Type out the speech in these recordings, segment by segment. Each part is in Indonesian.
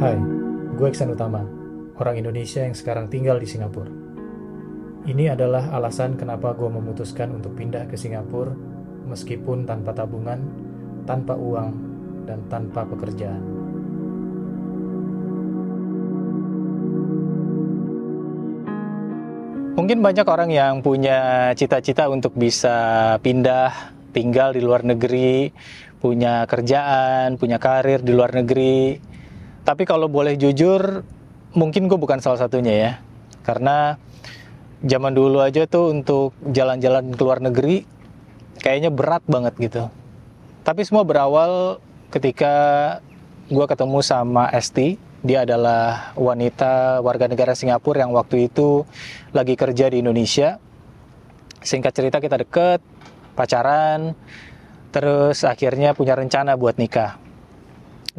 Hai, gue Iksan Utama, orang Indonesia yang sekarang tinggal di Singapura. Ini adalah alasan kenapa gue memutuskan untuk pindah ke Singapura meskipun tanpa tabungan, tanpa uang, dan tanpa pekerjaan. Mungkin banyak orang yang punya cita-cita untuk bisa pindah tinggal di luar negeri, punya kerjaan, punya karir di luar negeri. Tapi kalau boleh jujur, mungkin gue bukan salah satunya ya. Karena zaman dulu aja tuh untuk jalan-jalan ke luar negeri kayaknya berat banget gitu. Tapi semua berawal ketika gue ketemu sama Esti, dia adalah wanita warga negara Singapura yang waktu itu lagi kerja di Indonesia. Singkat cerita kita deket, pacaran, terus akhirnya punya rencana buat nikah.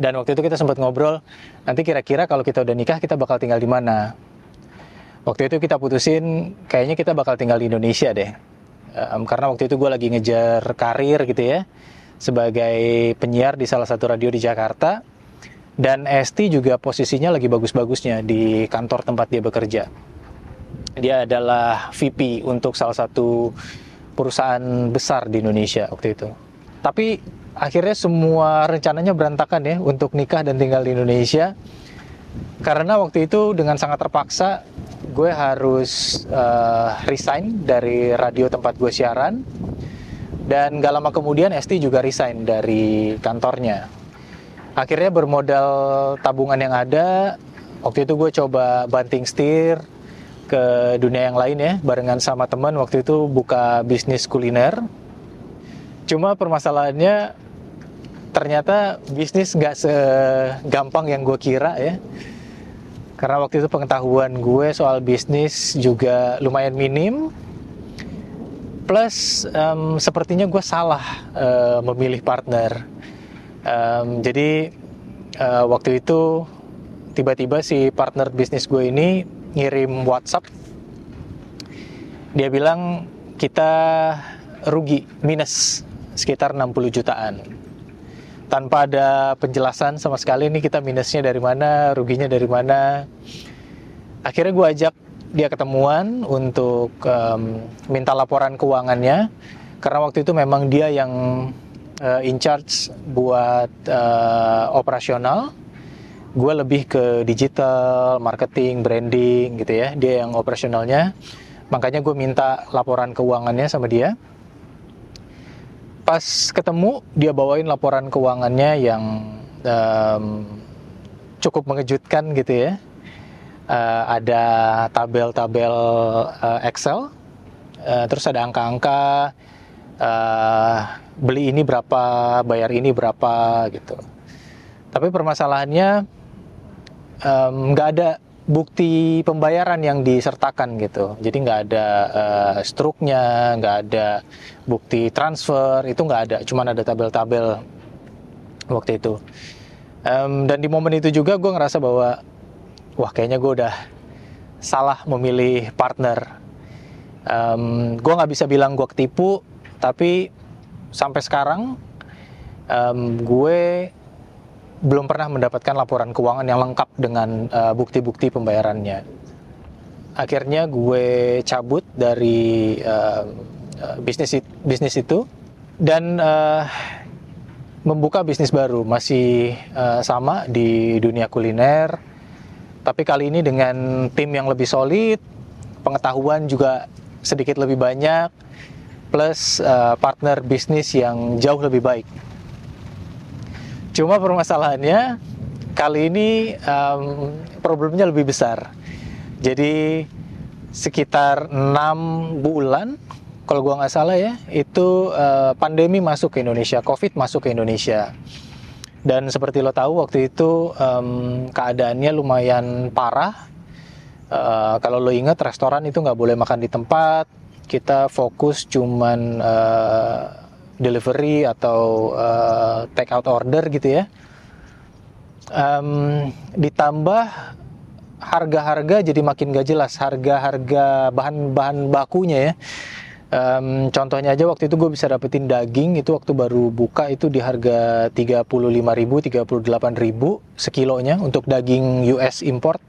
Dan waktu itu kita sempat ngobrol, nanti kira-kira kalau kita udah nikah kita bakal tinggal di mana. Waktu itu kita putusin, kayaknya kita bakal tinggal di Indonesia deh. Um, karena waktu itu gue lagi ngejar karir gitu ya, sebagai penyiar di salah satu radio di Jakarta dan Esti juga posisinya lagi bagus-bagusnya di kantor tempat dia bekerja. Dia adalah VP untuk salah satu perusahaan besar di Indonesia waktu itu. Tapi akhirnya semua rencananya berantakan ya untuk nikah dan tinggal di Indonesia. Karena waktu itu dengan sangat terpaksa gue harus uh, resign dari radio tempat gue siaran. Dan gak lama kemudian Esti juga resign dari kantornya akhirnya bermodal tabungan yang ada waktu itu gue coba banting setir ke dunia yang lain ya barengan sama teman waktu itu buka bisnis kuliner cuma permasalahannya ternyata bisnis nggak segampang yang gue kira ya. Karena waktu itu pengetahuan gue soal bisnis juga lumayan minim. Plus um, sepertinya gue salah uh, memilih partner. Um, jadi uh, waktu itu tiba-tiba si partner bisnis gue ini ngirim WhatsApp. Dia bilang kita rugi minus sekitar 60 jutaan. Tanpa ada penjelasan sama sekali nih kita minusnya dari mana, ruginya dari mana. Akhirnya gue ajak dia ketemuan untuk um, minta laporan keuangannya. Karena waktu itu memang dia yang uh, in charge buat uh, operasional. Gue lebih ke digital marketing branding gitu ya. Dia yang operasionalnya. Makanya gue minta laporan keuangannya sama dia pas ketemu dia bawain laporan keuangannya yang um, cukup mengejutkan gitu ya uh, ada tabel-tabel uh, Excel uh, terus ada angka-angka uh, beli ini berapa, bayar ini berapa gitu. Tapi permasalahannya nggak um, ada bukti pembayaran yang disertakan gitu. Jadi nggak ada uh, struknya, nggak ada bukti transfer, itu nggak ada. Cuman ada tabel-tabel waktu itu. Um, dan di momen itu juga gue ngerasa bahwa, wah kayaknya gue udah salah memilih partner. Um, gue nggak bisa bilang gue ketipu, tapi sampai sekarang um, gue belum pernah mendapatkan laporan keuangan yang lengkap dengan uh, bukti-bukti pembayarannya. Akhirnya gue cabut dari uh, bisnis bisnis itu dan uh, membuka bisnis baru masih uh, sama di dunia kuliner tapi kali ini dengan tim yang lebih solid pengetahuan juga sedikit lebih banyak plus uh, partner bisnis yang jauh lebih baik. Cuma permasalahannya kali ini um, problemnya lebih besar. Jadi sekitar enam bulan kalau gua nggak salah ya itu uh, pandemi masuk ke Indonesia, COVID masuk ke Indonesia. Dan seperti lo tahu waktu itu um, keadaannya lumayan parah. Uh, kalau lo ingat restoran itu nggak boleh makan di tempat, kita fokus cuman uh, delivery atau uh, take out order gitu ya. Um, ditambah harga-harga jadi makin gak jelas harga-harga bahan-bahan bakunya ya Um, contohnya aja waktu itu gue bisa dapetin daging itu waktu baru buka itu di harga 35.000 38.000 sekilonya untuk daging US import.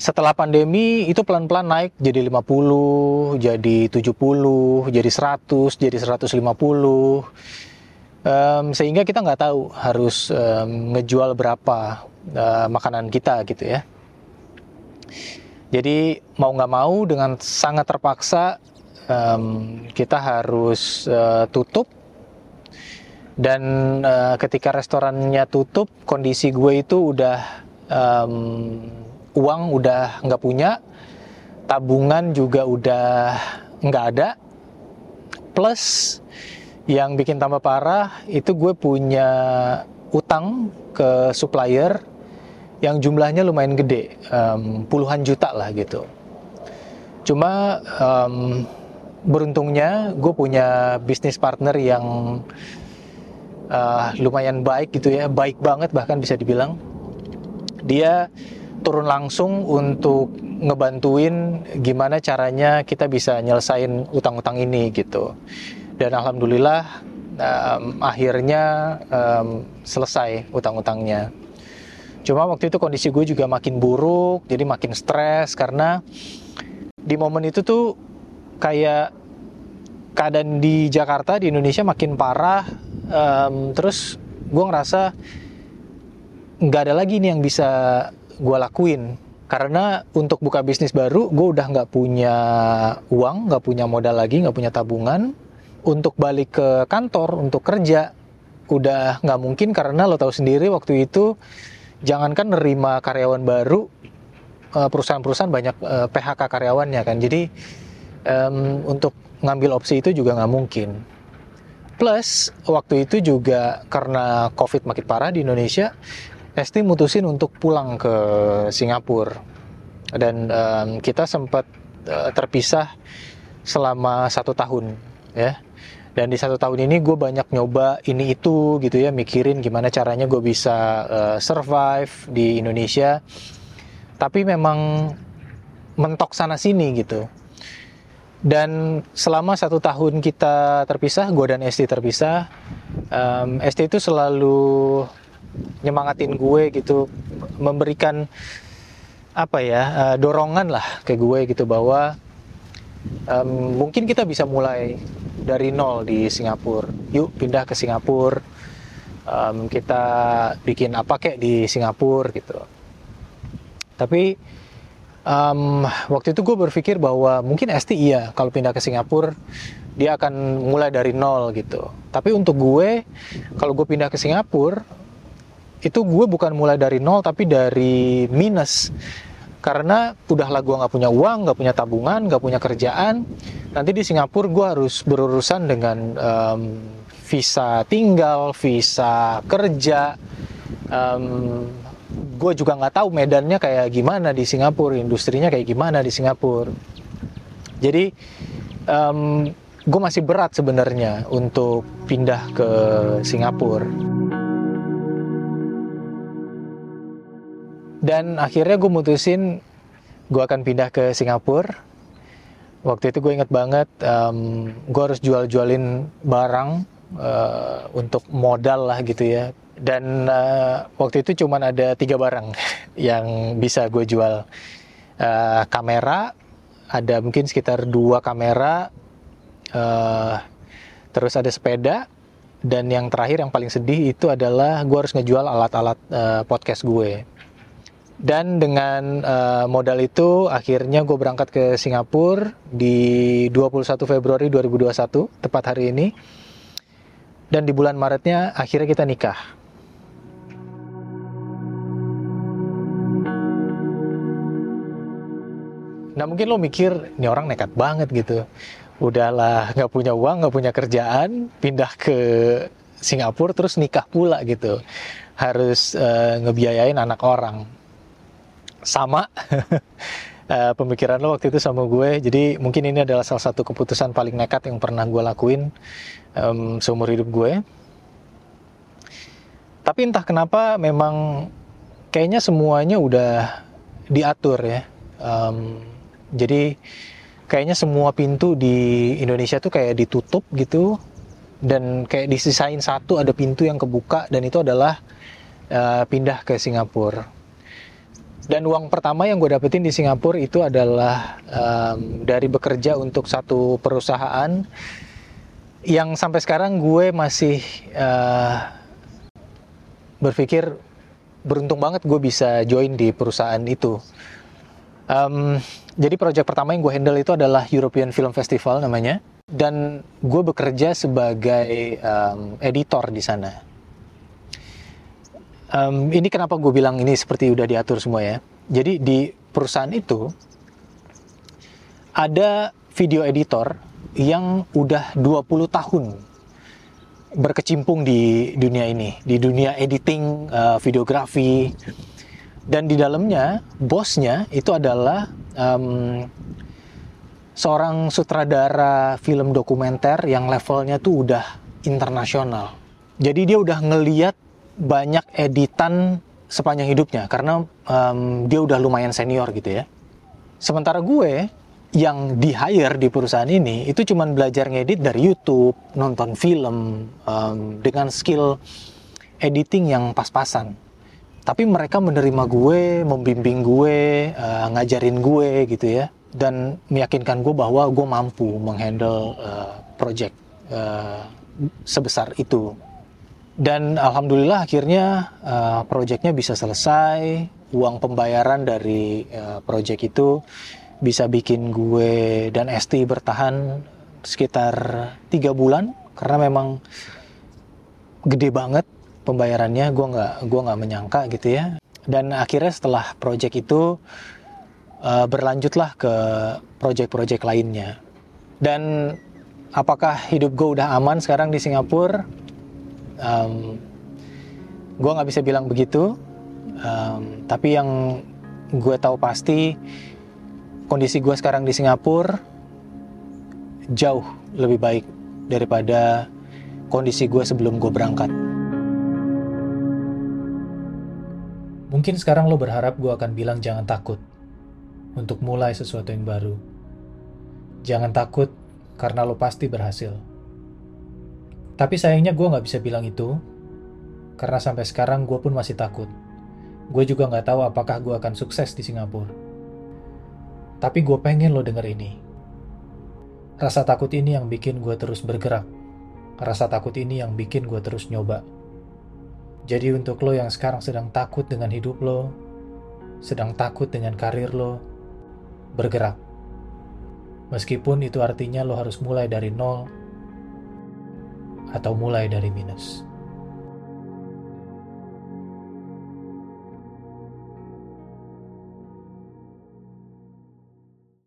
Setelah pandemi itu pelan-pelan naik jadi 50, jadi 70, jadi 100, jadi 150. Um, sehingga kita nggak tahu harus um, ngejual berapa uh, makanan kita gitu ya. Jadi mau nggak mau dengan sangat terpaksa um, kita harus uh, tutup dan uh, ketika restorannya tutup kondisi gue itu udah um, uang udah nggak punya tabungan juga udah nggak ada plus yang bikin tambah parah itu gue punya utang ke supplier yang jumlahnya lumayan gede, um, puluhan juta lah gitu. Cuma um, beruntungnya gue punya bisnis partner yang uh, lumayan baik gitu ya, baik banget bahkan bisa dibilang. Dia turun langsung untuk ngebantuin gimana caranya kita bisa nyelesain utang-utang ini gitu. Dan alhamdulillah um, akhirnya um, selesai utang-utangnya Cuma waktu itu kondisi gue juga makin buruk, jadi makin stres karena di momen itu tuh kayak keadaan di Jakarta di Indonesia makin parah. Um, terus gue ngerasa nggak ada lagi nih yang bisa gue lakuin. Karena untuk buka bisnis baru gue udah nggak punya uang, nggak punya modal lagi, nggak punya tabungan. Untuk balik ke kantor untuk kerja udah nggak mungkin karena lo tahu sendiri waktu itu jangankan nerima karyawan baru eh, perusahaan-perusahaan banyak eh, PHK karyawannya kan. Jadi um, untuk ngambil opsi itu juga nggak mungkin. Plus waktu itu juga karena covid makin parah di Indonesia Esti mutusin untuk pulang ke Singapura. Dan um, kita sempat uh, terpisah selama satu tahun ya. Dan di satu tahun ini gue banyak nyoba ini itu gitu ya mikirin gimana caranya gue bisa uh, survive di Indonesia. Tapi memang mentok sana sini gitu. Dan selama satu tahun kita terpisah gue dan Esti terpisah um, Esti itu selalu nyemangatin gue gitu memberikan apa ya uh, dorongan lah ke gue gitu bahwa um, mungkin kita bisa mulai dari nol di Singapura. Yuk pindah ke Singapura. Um, kita bikin apa kayak di Singapura gitu. Tapi um, waktu itu gue berpikir bahwa mungkin ST iya kalau pindah ke Singapura dia akan mulai dari nol gitu. Tapi untuk gue kalau gue pindah ke Singapura itu gue bukan mulai dari nol tapi dari minus karena udahlah gue nggak punya uang, nggak punya tabungan, nggak punya kerjaan. Nanti di Singapura gue harus berurusan dengan um, visa tinggal, visa kerja. Um, gue juga nggak tahu medannya kayak gimana di Singapura, industrinya kayak gimana di Singapura. Jadi um, gue masih berat sebenarnya untuk pindah ke Singapura. Dan akhirnya gue mutusin gue akan pindah ke Singapura. Waktu itu gue inget banget um, gue harus jual-jualin barang uh, untuk modal lah gitu ya. Dan uh, waktu itu cuma ada tiga barang yang bisa gue jual. Uh, kamera ada mungkin sekitar dua kamera uh, terus ada sepeda dan yang terakhir yang paling sedih itu adalah gue harus ngejual alat-alat uh, podcast gue dan dengan uh, modal itu akhirnya gue berangkat ke Singapura di 21 Februari 2021, tepat hari ini. Dan di bulan Maretnya akhirnya kita nikah. Nah mungkin lo mikir, ini orang nekat banget gitu. Udahlah nggak punya uang, nggak punya kerjaan, pindah ke Singapura terus nikah pula gitu. Harus uh, ngebiayain anak orang sama uh, pemikiran lo waktu itu sama gue. Jadi mungkin ini adalah salah satu keputusan paling nekat yang pernah gue lakuin um, seumur hidup gue. Tapi entah kenapa memang kayaknya semuanya udah diatur ya. Um, jadi kayaknya semua pintu di Indonesia tuh kayak ditutup gitu dan kayak disisain satu ada pintu yang kebuka dan itu adalah uh, pindah ke Singapura. Dan uang pertama yang gue dapetin di Singapura itu adalah um, dari bekerja untuk satu perusahaan yang sampai sekarang gue masih uh, berpikir beruntung banget gue bisa join di perusahaan itu. Um, jadi proyek pertama yang gue handle itu adalah European Film Festival namanya, dan gue bekerja sebagai um, editor di sana. Um, ini kenapa gue bilang ini seperti udah diatur semua ya. Jadi di perusahaan itu ada video editor yang udah 20 tahun berkecimpung di dunia ini, di dunia editing, uh, videografi, dan di dalamnya bosnya itu adalah um, seorang sutradara film dokumenter yang levelnya tuh udah internasional. Jadi dia udah ngeliat banyak editan sepanjang hidupnya karena um, dia udah lumayan senior gitu ya. Sementara gue yang di hire di perusahaan ini itu cuma belajar ngedit dari YouTube, nonton film um, dengan skill editing yang pas-pasan. Tapi mereka menerima gue, membimbing gue, uh, ngajarin gue gitu ya, dan meyakinkan gue bahwa gue mampu menghandle uh, project uh, sebesar itu. Dan alhamdulillah akhirnya uh, projectnya bisa selesai, uang pembayaran dari uh, project itu bisa bikin gue dan Esti bertahan sekitar tiga bulan. Karena memang gede banget pembayarannya. Gue nggak gue nggak menyangka gitu ya. Dan akhirnya setelah project itu uh, berlanjutlah ke project-project lainnya. Dan apakah hidup gue udah aman sekarang di Singapura um, gue nggak bisa bilang begitu um, tapi yang gue tahu pasti kondisi gue sekarang di Singapura jauh lebih baik daripada kondisi gue sebelum gue berangkat. Mungkin sekarang lo berharap gue akan bilang jangan takut untuk mulai sesuatu yang baru. Jangan takut karena lo pasti berhasil. Tapi sayangnya gue gak bisa bilang itu karena sampai sekarang gue pun masih takut. Gue juga gak tahu apakah gue akan sukses di Singapura. Tapi gue pengen lo denger ini. Rasa takut ini yang bikin gue terus bergerak. Rasa takut ini yang bikin gue terus nyoba. Jadi untuk lo yang sekarang sedang takut dengan hidup lo, sedang takut dengan karir lo, bergerak. Meskipun itu artinya lo harus mulai dari nol atau mulai dari minus.